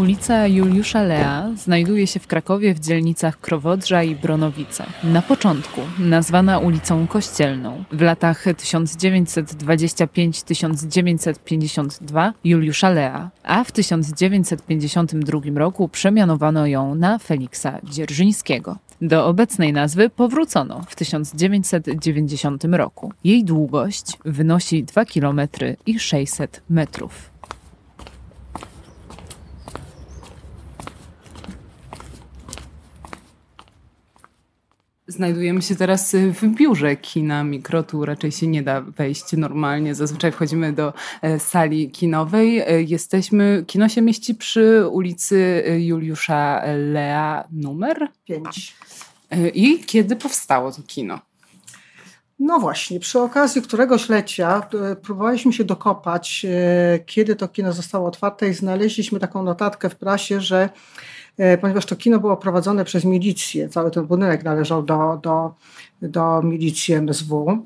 Ulica Juliusza Lea znajduje się w Krakowie w dzielnicach Krowodrza i Bronowice. Na początku nazwana ulicą Kościelną. W latach 1925-1952 Juliusza Lea, a w 1952 roku przemianowano ją na Feliksa Dzierżyńskiego. Do obecnej nazwy powrócono w 1990 roku. Jej długość wynosi 2 km i 600 metrów. Znajdujemy się teraz w biurze kina Mikro. Tu raczej się nie da wejść normalnie. Zazwyczaj wchodzimy do e, sali kinowej. E, jesteśmy, kino się mieści przy ulicy Juliusza Lea numer 5. E, I kiedy powstało to kino? No właśnie, przy okazji któregoś lecia próbowaliśmy się dokopać, kiedy to kino zostało otwarte i znaleźliśmy taką notatkę w prasie, że E, ponieważ to kino było prowadzone przez milicję, cały ten budynek należał do, do, do milicji MSW, e,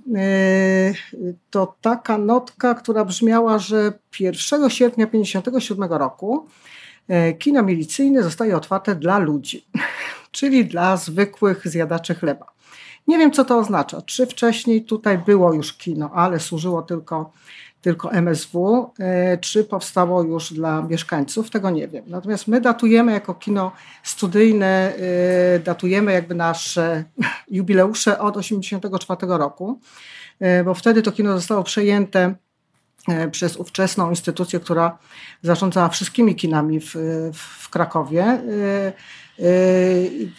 to taka notka, która brzmiała, że 1 sierpnia 1957 roku e, kino milicyjne zostaje otwarte dla ludzi, czyli dla zwykłych zjadaczy chleba. Nie wiem, co to oznacza. Czy wcześniej tutaj było już kino, ale służyło tylko tylko MSW, e, czy powstało już dla mieszkańców, tego nie wiem. Natomiast my datujemy jako kino studyjne, e, datujemy jakby nasze jubileusze od 1984 roku, e, bo wtedy to kino zostało przejęte przez ówczesną instytucję, która zarządzała wszystkimi kinami w, w Krakowie.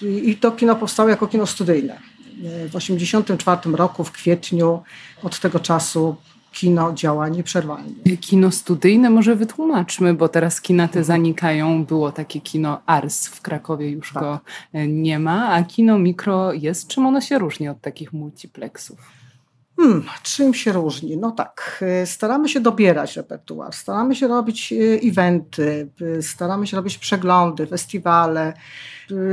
I to kino powstało jako kino studyjne. W 1984 roku, w kwietniu, od tego czasu kino działa nieprzerwalnie. Kino studyjne może wytłumaczmy, bo teraz kina te zanikają. Było takie kino Ars w Krakowie, już tak. go e, nie ma, a kino mikro jest. Czym ono się różni od takich multiplexów? Hmm, czym się różni? No tak, e, staramy się dobierać repertuar, staramy się robić e, eventy, staramy się robić przeglądy, festiwale,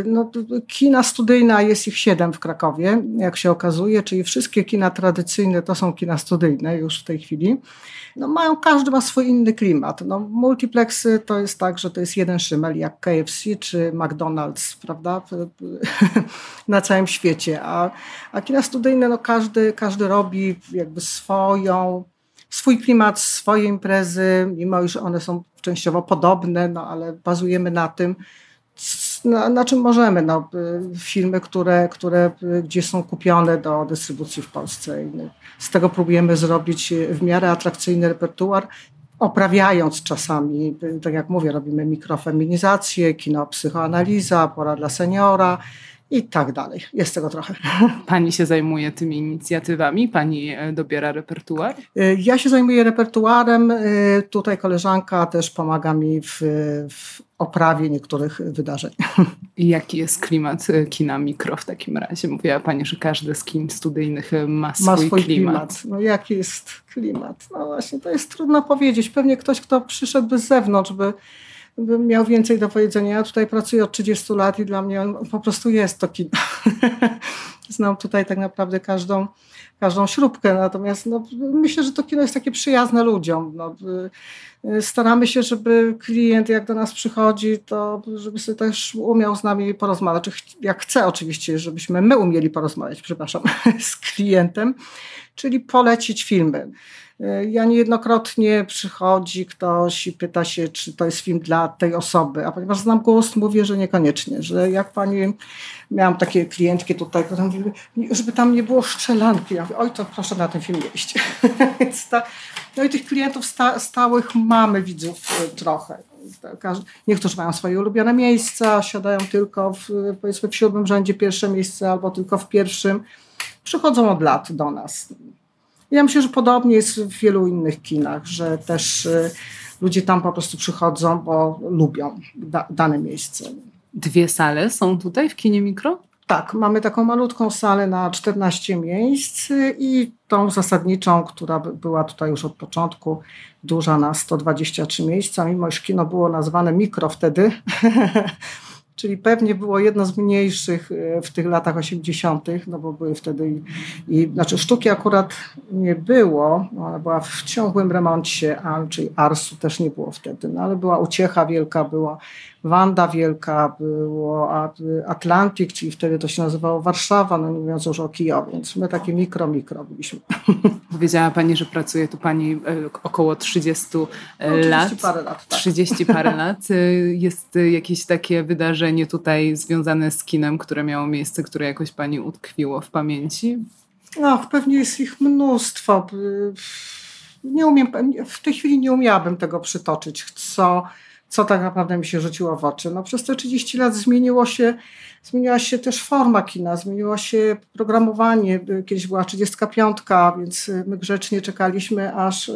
no, kina studyjna jest ich siedem w Krakowie, jak się okazuje, czyli wszystkie kina tradycyjne to są kina studyjne już w tej chwili. No, mają, każdy ma swój inny klimat. No, multiplexy to jest tak, że to jest jeden szymel, jak KFC czy McDonald's, prawda, na całym świecie. A, a kina studyjne, no każdy, każdy robi jakby swoją, swój klimat, swoje imprezy, mimo iż one są częściowo podobne, no ale bazujemy na tym, na, na czym możemy. No, y, filmy, które, które gdzieś są kupione do dystrybucji w Polsce. Z tego próbujemy zrobić w miarę atrakcyjny repertuar, oprawiając czasami, tak jak mówię, robimy mikrofeminizację, kino psychoanaliza, pora dla seniora, i tak dalej. Jest tego trochę. Pani się zajmuje tymi inicjatywami? Pani e, dobiera repertuar? E, ja się zajmuję repertuarem. E, tutaj koleżanka też pomaga mi w, w oprawie niektórych wydarzeń. I jaki jest klimat kina mikro w takim razie? Mówiła Pani, że każdy z kin studyjnych ma swój, ma swój klimat. klimat. No jaki jest klimat? No właśnie, to jest trudno powiedzieć. Pewnie ktoś, kto przyszedł z zewnątrz, by miał więcej do powiedzenia. Ja tutaj pracuję od 30 lat i dla mnie po prostu jest to kino. Znam tutaj tak naprawdę każdą, każdą śrubkę, natomiast no, myślę, że to kino jest takie przyjazne ludziom. No, y, staramy się, żeby klient jak do nas przychodzi, to żeby sobie też umiał z nami porozmawiać. Jak chce oczywiście, żebyśmy my umieli porozmawiać, przepraszam, z klientem, czyli polecić filmy. Ja niejednokrotnie przychodzi ktoś i pyta się, czy to jest film dla tej osoby, a ponieważ znam głos, mówię, że niekoniecznie, że jak pani, miałam takie klientki tutaj, żeby tam nie było szczelanki. Ja mówię, oj, to proszę na ten film jeść. No i tych klientów sta stałych mamy, widzów y, trochę. Niektórzy mają swoje ulubione miejsca, siadają tylko w, powiedzmy w siódmym rzędzie pierwsze miejsce albo tylko w pierwszym. Przychodzą od lat do nas. Ja myślę, że podobnie jest w wielu innych kinach, że też y, ludzie tam po prostu przychodzą, bo lubią da, dane miejsce. Dwie sale są tutaj w kinie mikro? Tak, mamy taką malutką salę na 14 miejsc i tą zasadniczą, która była tutaj już od początku, duża na 123 miejsca, mimo iż kino było nazwane mikro wtedy, czyli pewnie było jedno z mniejszych e, w tych latach 80., no bo były wtedy i, i znaczy sztuki akurat nie było, ona była w ciągłym remoncie, a, czyli Arsu też nie było wtedy, no ale była uciecha wielka, była Wanda Wielka, było Atlantik, czyli wtedy to się nazywało Warszawa, no nie mówiąc już o Kijowie, więc my takie mikro, mikro byliśmy. Powiedziała Pani, że pracuje tu Pani e, około 30 e, no, lat. 30 parę lat. Tak. 30 parę lat. Jest jakieś takie wydarzenie tutaj związane z kinem, które miało miejsce, które jakoś Pani utkwiło w pamięci? No, pewnie jest ich mnóstwo. Nie umiem, w tej chwili nie umiałabym tego przytoczyć, co co tak naprawdę mi się rzuciło w oczy. No, przez te 30 lat zmieniło się, zmieniła się też forma kina, zmieniło się programowanie. Kiedyś była 35, więc my grzecznie czekaliśmy, aż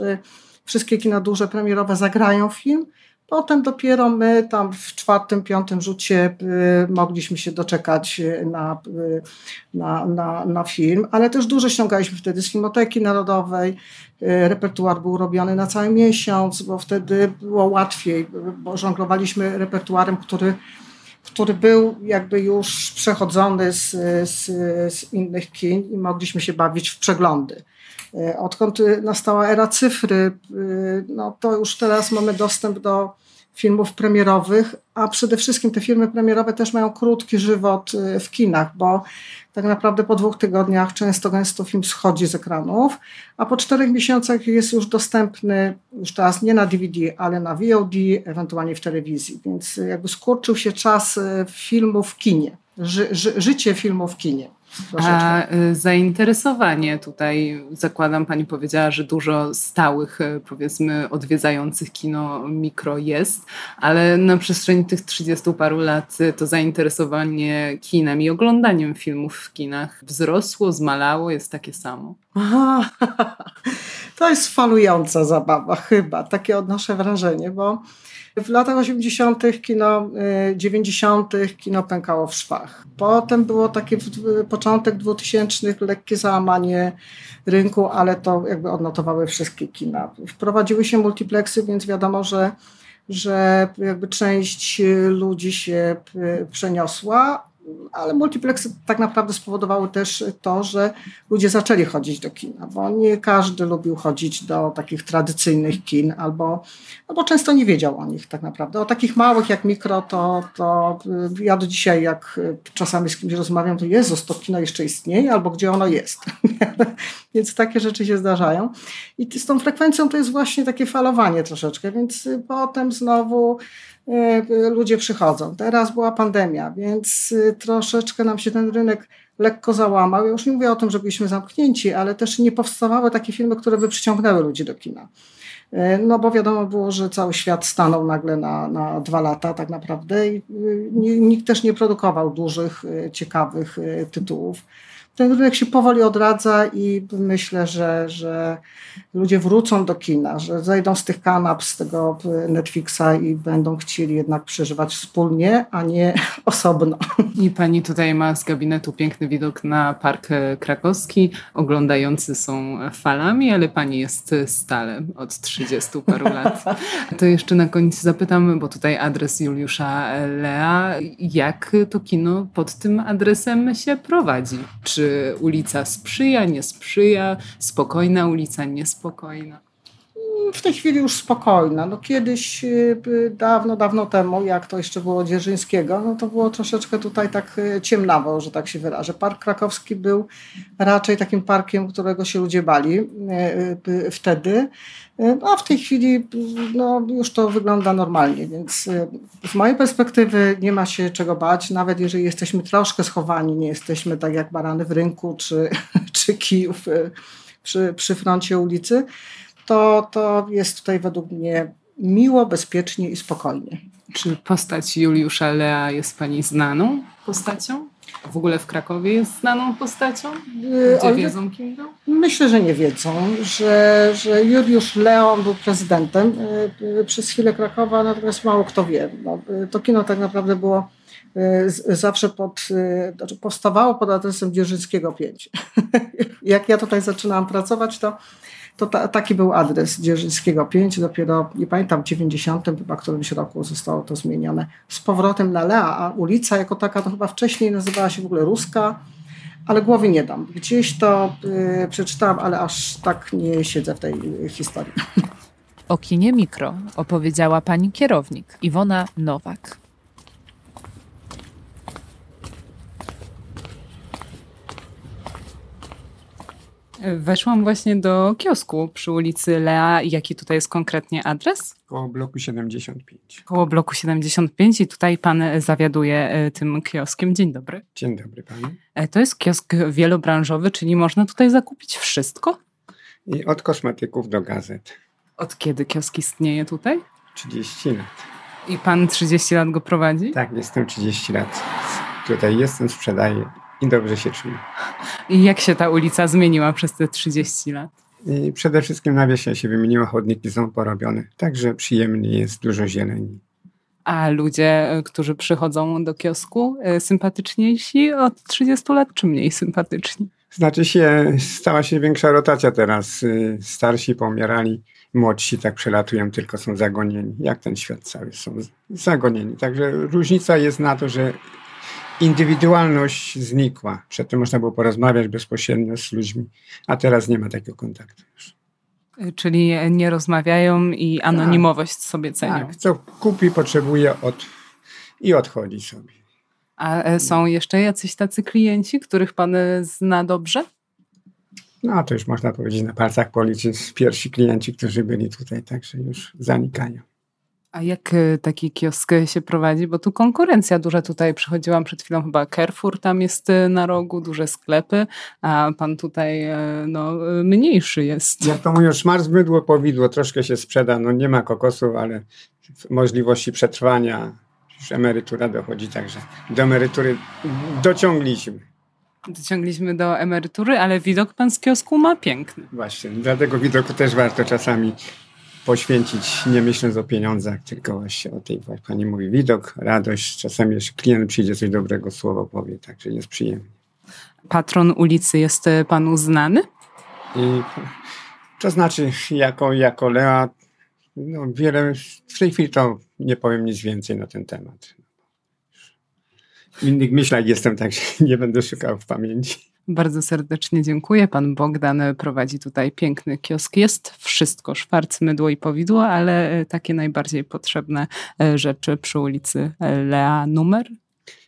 wszystkie kina duże, premierowe zagrają film. Potem dopiero my tam w czwartym, piątym rzucie y, mogliśmy się doczekać y, na, y, na, na, na, film, ale też dużo ściągaliśmy wtedy z Filmoteki Narodowej. Repertuar był robiony na cały miesiąc, bo wtedy było łatwiej, bo żonglowaliśmy repertuarem, który, który był jakby już przechodzony z, z, z innych kin i mogliśmy się bawić w przeglądy. E, odkąd nastała era cyfry, e, no to już teraz mamy dostęp do filmów premierowych, a przede wszystkim te filmy premierowe też mają krótki żywot e, w kinach, bo tak naprawdę po dwóch tygodniach często gęsto film schodzi z ekranów, a po czterech miesiącach jest już dostępny, już teraz nie na DVD, ale na VOD, ewentualnie w telewizji, więc jakby skurczył się czas filmu w kinie, ży, ży, życie filmu w kinie. A y, zainteresowanie tutaj, zakładam, pani powiedziała, że dużo stałych, y, powiedzmy, odwiedzających kino mikro jest, ale na przestrzeni tych 30 paru lat y, to zainteresowanie kinem i oglądaniem filmów w kinach wzrosło, zmalało, jest takie samo. To jest falująca zabawa, chyba, takie odnoszę wrażenie, bo w latach 80., kino 90., y, kino pękało w szwach. Potem było takie początek 2000 lekkie załamanie rynku, ale to jakby odnotowały wszystkie kina. Wprowadziły się multiplexy, więc wiadomo, że że jakby część ludzi się y, przeniosła, ale multiplexy tak naprawdę spowodowały też to, że ludzie zaczęli chodzić do kina, bo nie każdy lubił chodzić do takich tradycyjnych kin, albo, albo często nie wiedział o nich tak naprawdę. O takich małych jak mikro, to, to y, ja do dzisiaj, jak czasami z kimś rozmawiam, to Jezus, to kino jeszcze istnieje, albo gdzie ono jest. więc takie rzeczy się zdarzają. I z tą frekwencją to jest właśnie takie falowanie troszeczkę, więc potem znowu ludzie przychodzą. Teraz była pandemia, więc y, troszeczkę nam się ten rynek lekko załamał. Ja już nie mówię o tym, że byliśmy zamknięci, ale też nie powstawały takie filmy, które by przyciągnęły ludzi do kina. E, no bo wiadomo było, że cały świat stanął nagle na, na dwa lata tak naprawdę i y, nikt też nie produkował dużych, y, ciekawych tytułów ten rynek się powoli odradza i myślę, że, że ludzie wrócą do kina, że zejdą z tych kanap, z tego Netflixa i będą chcieli jednak przeżywać wspólnie, a nie osobno. I pani tutaj ma z gabinetu piękny widok na Park Krakowski. Oglądający są falami, ale pani jest stale od 30 paru lat. To jeszcze na koniec zapytam, bo tutaj adres Juliusza Lea. Jak to kino pod tym adresem się prowadzi? Czy ulica sprzyja, nie sprzyja, spokojna ulica, niespokojna? W tej chwili już spokojna. No kiedyś, y, dawno, dawno temu, jak to jeszcze było Dzierżyńskiego, no to było troszeczkę tutaj tak y, ciemnawo, że tak się wyrażę. Park Krakowski był raczej takim parkiem, którego się ludzie bali y, wtedy. No, a w tej chwili no, już to wygląda normalnie, więc z mojej perspektywy nie ma się czego bać, nawet jeżeli jesteśmy troszkę schowani, nie jesteśmy tak jak barany w rynku czy, czy kijów przy, przy froncie ulicy, to, to jest tutaj według mnie miło, bezpiecznie i spokojnie. Czy postać Juliusza Lea jest Pani znaną postacią? W ogóle w Krakowie jest znaną postacią? Gdzie ale- wiedzą, kim był? Myślę, że nie wiedzą, że, że Juliusz Leon był prezydentem y, y, przez chwilę Krakowa, natomiast mało kto wie. No, y, to kino tak naprawdę było y, zawsze pod, y, znaczy powstawało pod adresem Dzierżyńskiego 5. Jak ja tutaj zaczynałam pracować, to, to ta, taki był adres Dzierżyńskiego 5. Dopiero, nie pamiętam, w 90 chyba którymś roku zostało to zmienione z powrotem na Lea, a ulica jako taka to chyba wcześniej nazywała się w ogóle Ruska ale głowy nie dam. Gdzieś to y, przeczytałam, ale aż tak nie siedzę w tej y, historii. O kinie mikro opowiedziała pani kierownik Iwona Nowak. Weszłam właśnie do kiosku przy ulicy Lea. Jaki tutaj jest konkretnie adres? Koło bloku 75. Koło bloku 75 i tutaj pan zawiaduje e, tym kioskiem. Dzień dobry. Dzień dobry pani. E, To jest kiosk wielobranżowy, czyli można tutaj zakupić wszystko? I od kosmetyków do gazet. Od kiedy kiosk istnieje tutaj? 30 lat. I pan 30 lat go prowadzi? Tak, jestem 30 lat. Tutaj jestem, sprzedaję i dobrze się czuję. I jak się ta ulica zmieniła przez te 30 lat? I przede wszystkim nawiesia się wymieniła, chodniki są porobione. Także przyjemnie jest, dużo zieleni. A ludzie, e, którzy przychodzą do kiosku, e, sympatyczniejsi od 30 lat, czy mniej sympatyczni? Znaczy się, stała się większa rotacja teraz. Y, Starsi pomierali, młodsi tak przelatują, tylko są zagonieni. Jak ten świat cały są zagonieni. Także różnica jest na to, że indywidualność znikła. Przedtem można było porozmawiać bezpośrednio z ludźmi, a teraz nie ma takiego kontaktu już. E, Czyli nie rozmawiają i anonimowość sobie cenią. Tak, co kupi, potrzebuje od... i odchodzi sobie. A e, są jeszcze jacyś tacy klienci, których pan e, zna dobrze? No to już można powiedzieć na palcach policzyć pierwsi klienci, którzy byli tutaj, także już zanikają. A jak e, taki kiosk się prowadzi? Bo tu konkurencja duża. Tutaj przychodziłam przed chwilą chyba Carrefour, tam jest e, na rogu, duże sklepy, a pan tutaj e, no, e, mniejszy jest. Jak to mówią, szmarz, mydło, powidło, troszkę się sprzeda, no nie ma kokosów, ale możliwości przetrwania, już emerytura dochodzi, także do emerytury dociągliśmy. Dociągliśmy do emerytury, ale widok pan z kiosku ma piękny. Właśnie, dlatego widoku też warto czasami poświęcić, nie myśląc o pieniądzach, tylko właśnie o tej, jak pani mówi, widok, radość, czasami jeszcze klient przyjdzie, coś dobrego słowo powie, także jest przyjemnie. Patron ulicy jest e, panu znany? I to znaczy, jako, jako Lea, no wiele, w tej chwili to nie powiem nic więcej na ten temat. W innych myślach jestem, także nie będę szukał w pamięci. Bardzo serdecznie dziękuję. Pan Bogdan prowadzi tutaj piękny kiosk. Jest wszystko, szwarc, mydło i powidło, ale e, takie najbardziej potrzebne e, rzeczy przy ulicy e, Lea numer.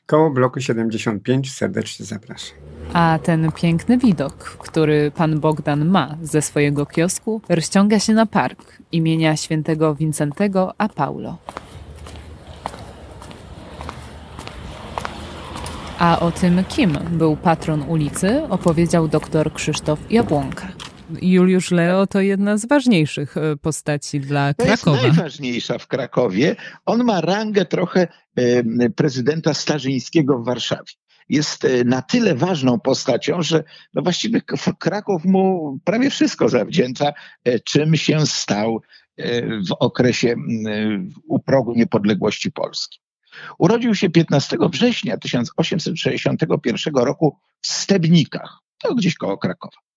Koło bloku 75 serdecznie zapraszam. A ten piękny widok, który pan Bogdan ma ze swojego kiosku, rozciąga się na park imienia świętego Wincentego a Paulo. A o tym, kim był patron ulicy, opowiedział dr Krzysztof Jabłonka. Juliusz Leo to jedna z ważniejszych e, postaci dla To jest Krakowa. najważniejsza w Krakowie. On ma rangę trochę em, prezydenta Starzyńskiego w Warszawie. Jest e, na tyle ważną postacią, że no właściwie Kraków mu prawie wszystko zawdzięcza, e, czym się stał e, w okresie e, u progu niepodległości Polski. Urodził się 15 września 1861 roku w Stebnikach, to gdzieś koło Krakowa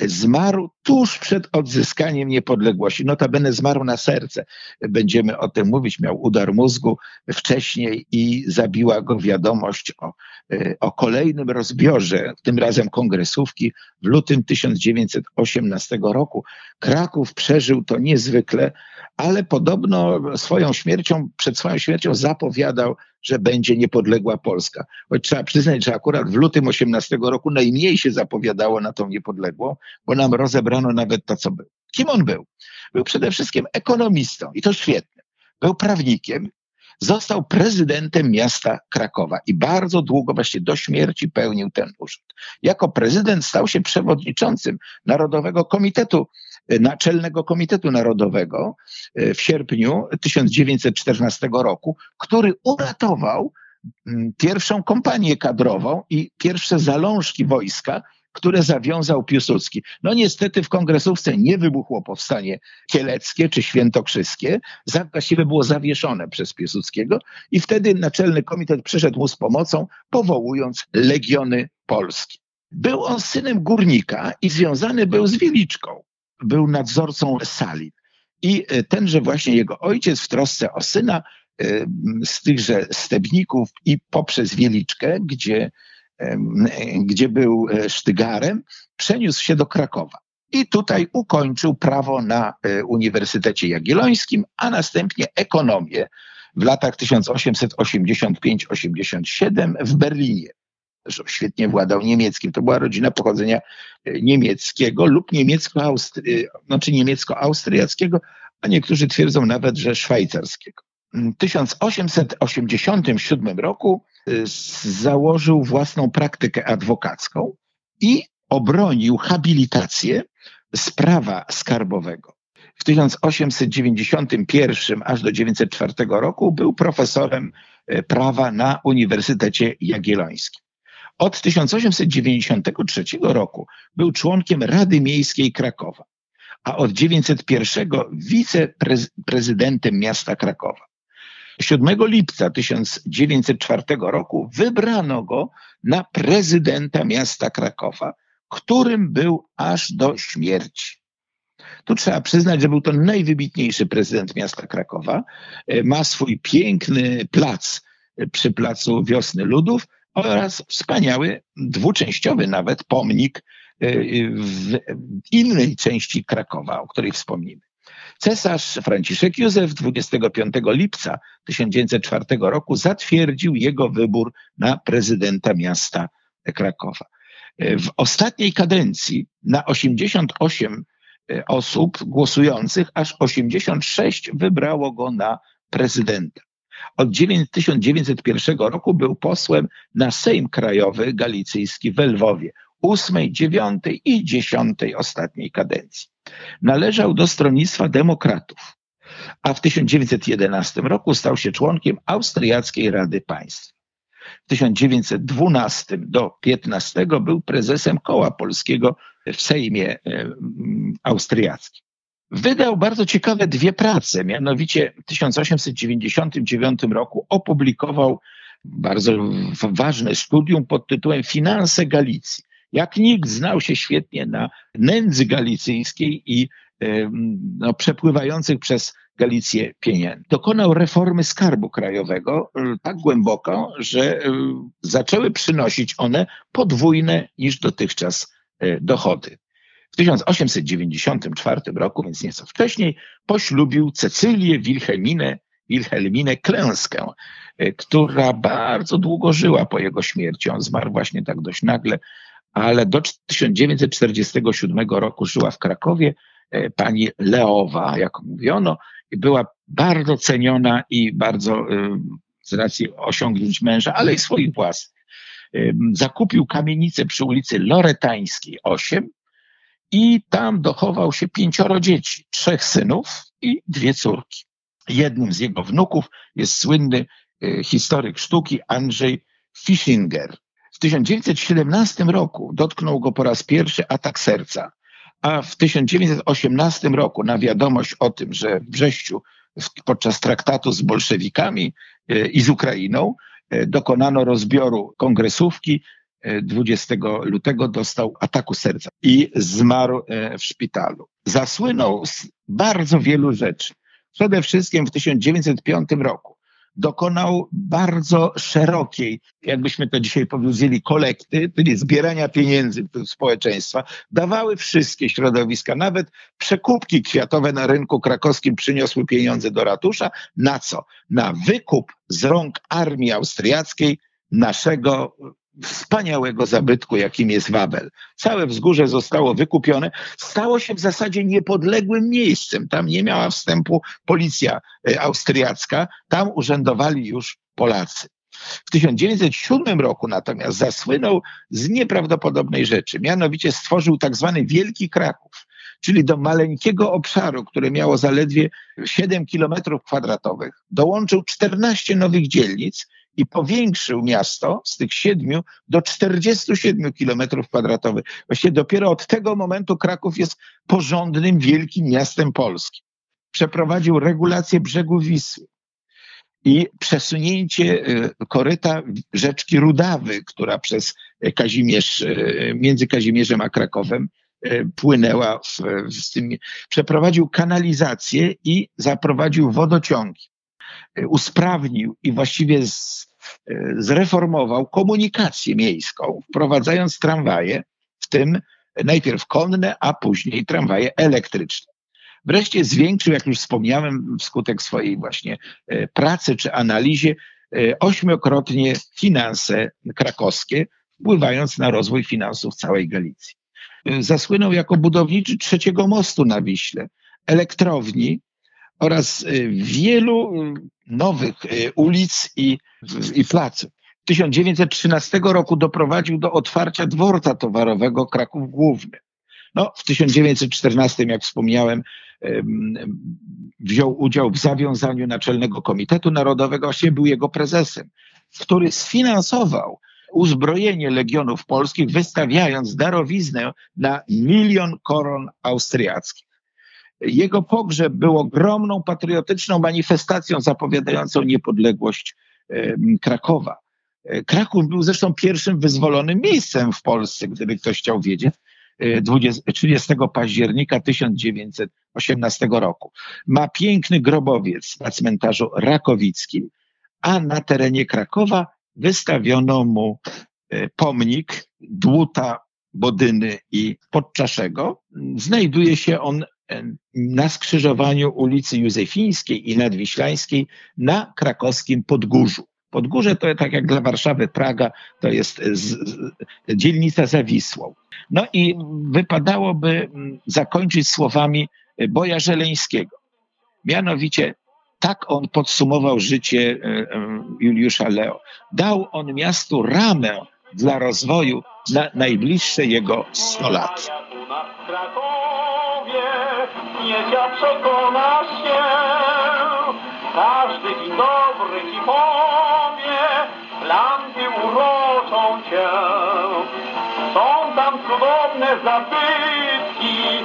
zmarł tuż przed odzyskaniem niepodległości. Notabene zmarł na serce. Będziemy o tym mówić. Miał udar mózgu wcześniej i zabiła go wiadomość o, e, o kolejnym rozbiorze, tym razem kongresówki w lutym 1918 roku. Kraków przeżył to niezwykle, ale podobno swoją śmiercią, przed swoją śmiercią zapowiadał, że będzie niepodległa Polska. Choć trzeba przyznać, że akurat w lutym 18 roku najmniej się zapowiadało na tą niepodległą, bo nam rozebrano nawet to, co był. Kim on był? Był przede wszystkim ekonomistą i to świetnie. Był prawnikiem, został prezydentem miasta Krakowa i bardzo długo, właśnie do śmierci, pełnił ten urząd. Jako prezydent stał się przewodniczącym Narodowego Komitetu, Naczelnego Komitetu Narodowego e, w sierpniu 1914 roku, który uratował mm, pierwszą kompanię kadrową i pierwsze zalążki wojska, które zawiązał Piłsudski. No niestety w kongresówce nie wybuchło powstanie kieleckie czy świętokrzyskie, właściwie było zawieszone przez Piłsudskiego i wtedy Naczelny Komitet przyszedł mu z pomocą, powołując legiony polskie. Był on synem górnika i związany był z Wieliczką. Był nadzorcą sali. I e, tenże właśnie jego ojciec w trosce o syna e, z tychże stebników i poprzez Wieliczkę, gdzie, gdzie był e, sztygarem, przeniósł się do Krakowa. I tutaj ukończył prawo na Uniwersytecie Jagiellońskim, a następnie ekonomię w latach 1885-87 w Berlinie że świetnie władał niemieckim. To była rodzina pochodzenia e, niemieckiego lub niemiecko-austry, znaczy niemiecko-austriackiego, a niektórzy twierdzą nawet, że szwajcarskiego. W 1887 roku e, założył własną praktykę adwokacką i obronił habilitację z prawa skarbowego. W 1891 aż do 1904 roku był profesorem e, prawa na Uniwersytecie Jagiellońskim. Od 1893 roku był członkiem Rady Miejskiej Krakowa, a od 1901 wiceprezydentem miasta Krakowa. 7 lipca 1904 roku wybrano go na prezydenta miasta Krakowa, którym był aż do śmierci. Tu trzeba przyznać, że był to najwybitniejszy prezydent miasta Krakowa. Ma swój piękny plac przy placu Wiosny Ludów, oraz wspaniały, dwuczęściowy nawet pomnik y, w innej części Krakowa, o której wspomnimy. Cesarz Franciszek Józef 25 lipca 1904 roku zatwierdził jego wybór na prezydenta miasta Krakowa. W ostatniej kadencji na 88 y, osób głosujących, aż 86 wybrało go na prezydenta. Od 1901 roku był posłem na Sejm Krajowy Galicyjski w Lwowie, ósmej, dziewiątej i dziesiątej ostatniej kadencji. Należał do stronnictwa demokratów, a w 1911 roku stał się członkiem Austriackiej Rady Państw. W 1912 do 15 był prezesem Koła Polskiego w Sejmie Austriackim. Wydał bardzo ciekawe dwie prace, mianowicie w 1899 roku opublikował bardzo ważne studium pod tytułem Finanse Galicji. Jak nikt znał się świetnie na nędzy galicyjskiej i no, przepływających przez Galicję pieniędzy. Dokonał reformy skarbu krajowego e, tak głęboko, że e, zaczęły przynosić one podwójne niż dotychczas e, dochody. W 1894 roku, więc nieco wcześniej, poślubił Cecylię Wilhelminę, Wilhelminę Klęskę, e, która bardzo długo żyła po jego śmierci. On zmarł właśnie tak dość nagle, ale do 1947 roku żyła w Krakowie. E, pani Leowa, jak mówiono, była bardzo ceniona i bardzo e, z racji osiągnięć męża, ale i swoich własnych. Zakupił kamienicę przy ulicy Loretańskiej 8 i tam dochował się pięcioro dzieci, trzech synów i dwie córki. Jednym z jego wnuków jest słynny e, historyk sztuki Andrzej Fischinger. W 1917 roku dotknął go po raz pierwszy atak serca, a w 1918 roku na wiadomość o tym, że w Brześciu podczas traktatu z bolszewikami e, i z Ukrainą e, dokonano rozbioru kongresówki, 20 lutego dostał ataku serca i zmarł e, w szpitalu. Zasłynął z bardzo wielu rzeczy. Przede wszystkim w 1905 roku dokonał bardzo szerokiej, jakbyśmy to dzisiaj powiedzieli, kolekty, czyli zbierania pieniędzy społeczeństwa. Dawały wszystkie środowiska, nawet przekupki kwiatowe na rynku krakowskim przyniosły pieniądze do ratusza. Na co? Na wykup z rąk armii austriackiej naszego wspaniałego zabytku, jakim jest Wawel. Całe wzgórze zostało wykupione, stało się w zasadzie niepodległym miejscem. Tam nie miała wstępu policja e, austriacka, tam urzędowali już Polacy. W 1907 roku natomiast zasłynął z nieprawdopodobnej rzeczy, mianowicie stworzył tak zwany Wielki Kraków, czyli do maleńkiego obszaru, które miało zaledwie 7 kilometrów kwadratowych, dołączył 14 nowych dzielnic i powiększył miasto z tych siedmiu do 47 kilometrów kwadratowych. Właściwie dopiero od tego momentu Kraków jest porządnym, wielkim miastem polskim. Przeprowadził regulację brzegu Wisły i przesunięcie y, koryta rzeczki Rudawy, która przez Kazimierz, y, między Kazimierzem a Krakowem y, płynęła w, w tym, przeprowadził kanalizację i zaprowadził wodociągi. Usprawnił i właściwie z, zreformował komunikację miejską, wprowadzając tramwaje, w tym najpierw konne, a później tramwaje elektryczne. Wreszcie zwiększył, jak już wspomniałem, wskutek swojej właśnie e, pracy czy analizie, e, ośmiokrotnie finanse krakowskie, wpływając na rozwój finansów całej Galicji. E, zasłynął jako budowniczy trzeciego mostu na Wiśle, elektrowni oraz wielu nowych ulic i, i placów. 1913 roku doprowadził do otwarcia dworca towarowego Kraków Główny. No, w 1914, jak wspomniałem, wziął udział w zawiązaniu Naczelnego Komitetu Narodowego, właściwie był jego prezesem, który sfinansował uzbrojenie legionów polskich, wystawiając darowiznę na milion koron austriackich. Jego pogrzeb był ogromną patriotyczną manifestacją zapowiadającą niepodległość Krakowa. Kraków był zresztą pierwszym wyzwolonym miejscem w Polsce, gdyby ktoś chciał wiedzieć. 20, 30 października 1918 roku. Ma piękny grobowiec na cmentarzu Rakowickim, a na terenie Krakowa wystawiono mu e, pomnik Dłuta, Bodyny i Podczaszego. Znajduje się on e, na skrzyżowaniu ulicy Józefińskiej i Nadwiślańskiej na krakowskim Podgórzu. Podgórze to tak jak dla Warszawy Praga, to jest z, z, dzielnica za Wisłą. No i wypadałoby mm, zakończyć słowami Boja Żeleńskiego. Mianowicie tak on podsumował życie e, e, Juliusza Leo. Dał on miastu ramę dla rozwoju na najbliższe jego 100 lat. Przekona się, każdy dzień dobry ci powie, lampy uroczą cię. Są tam cudowne zabytki,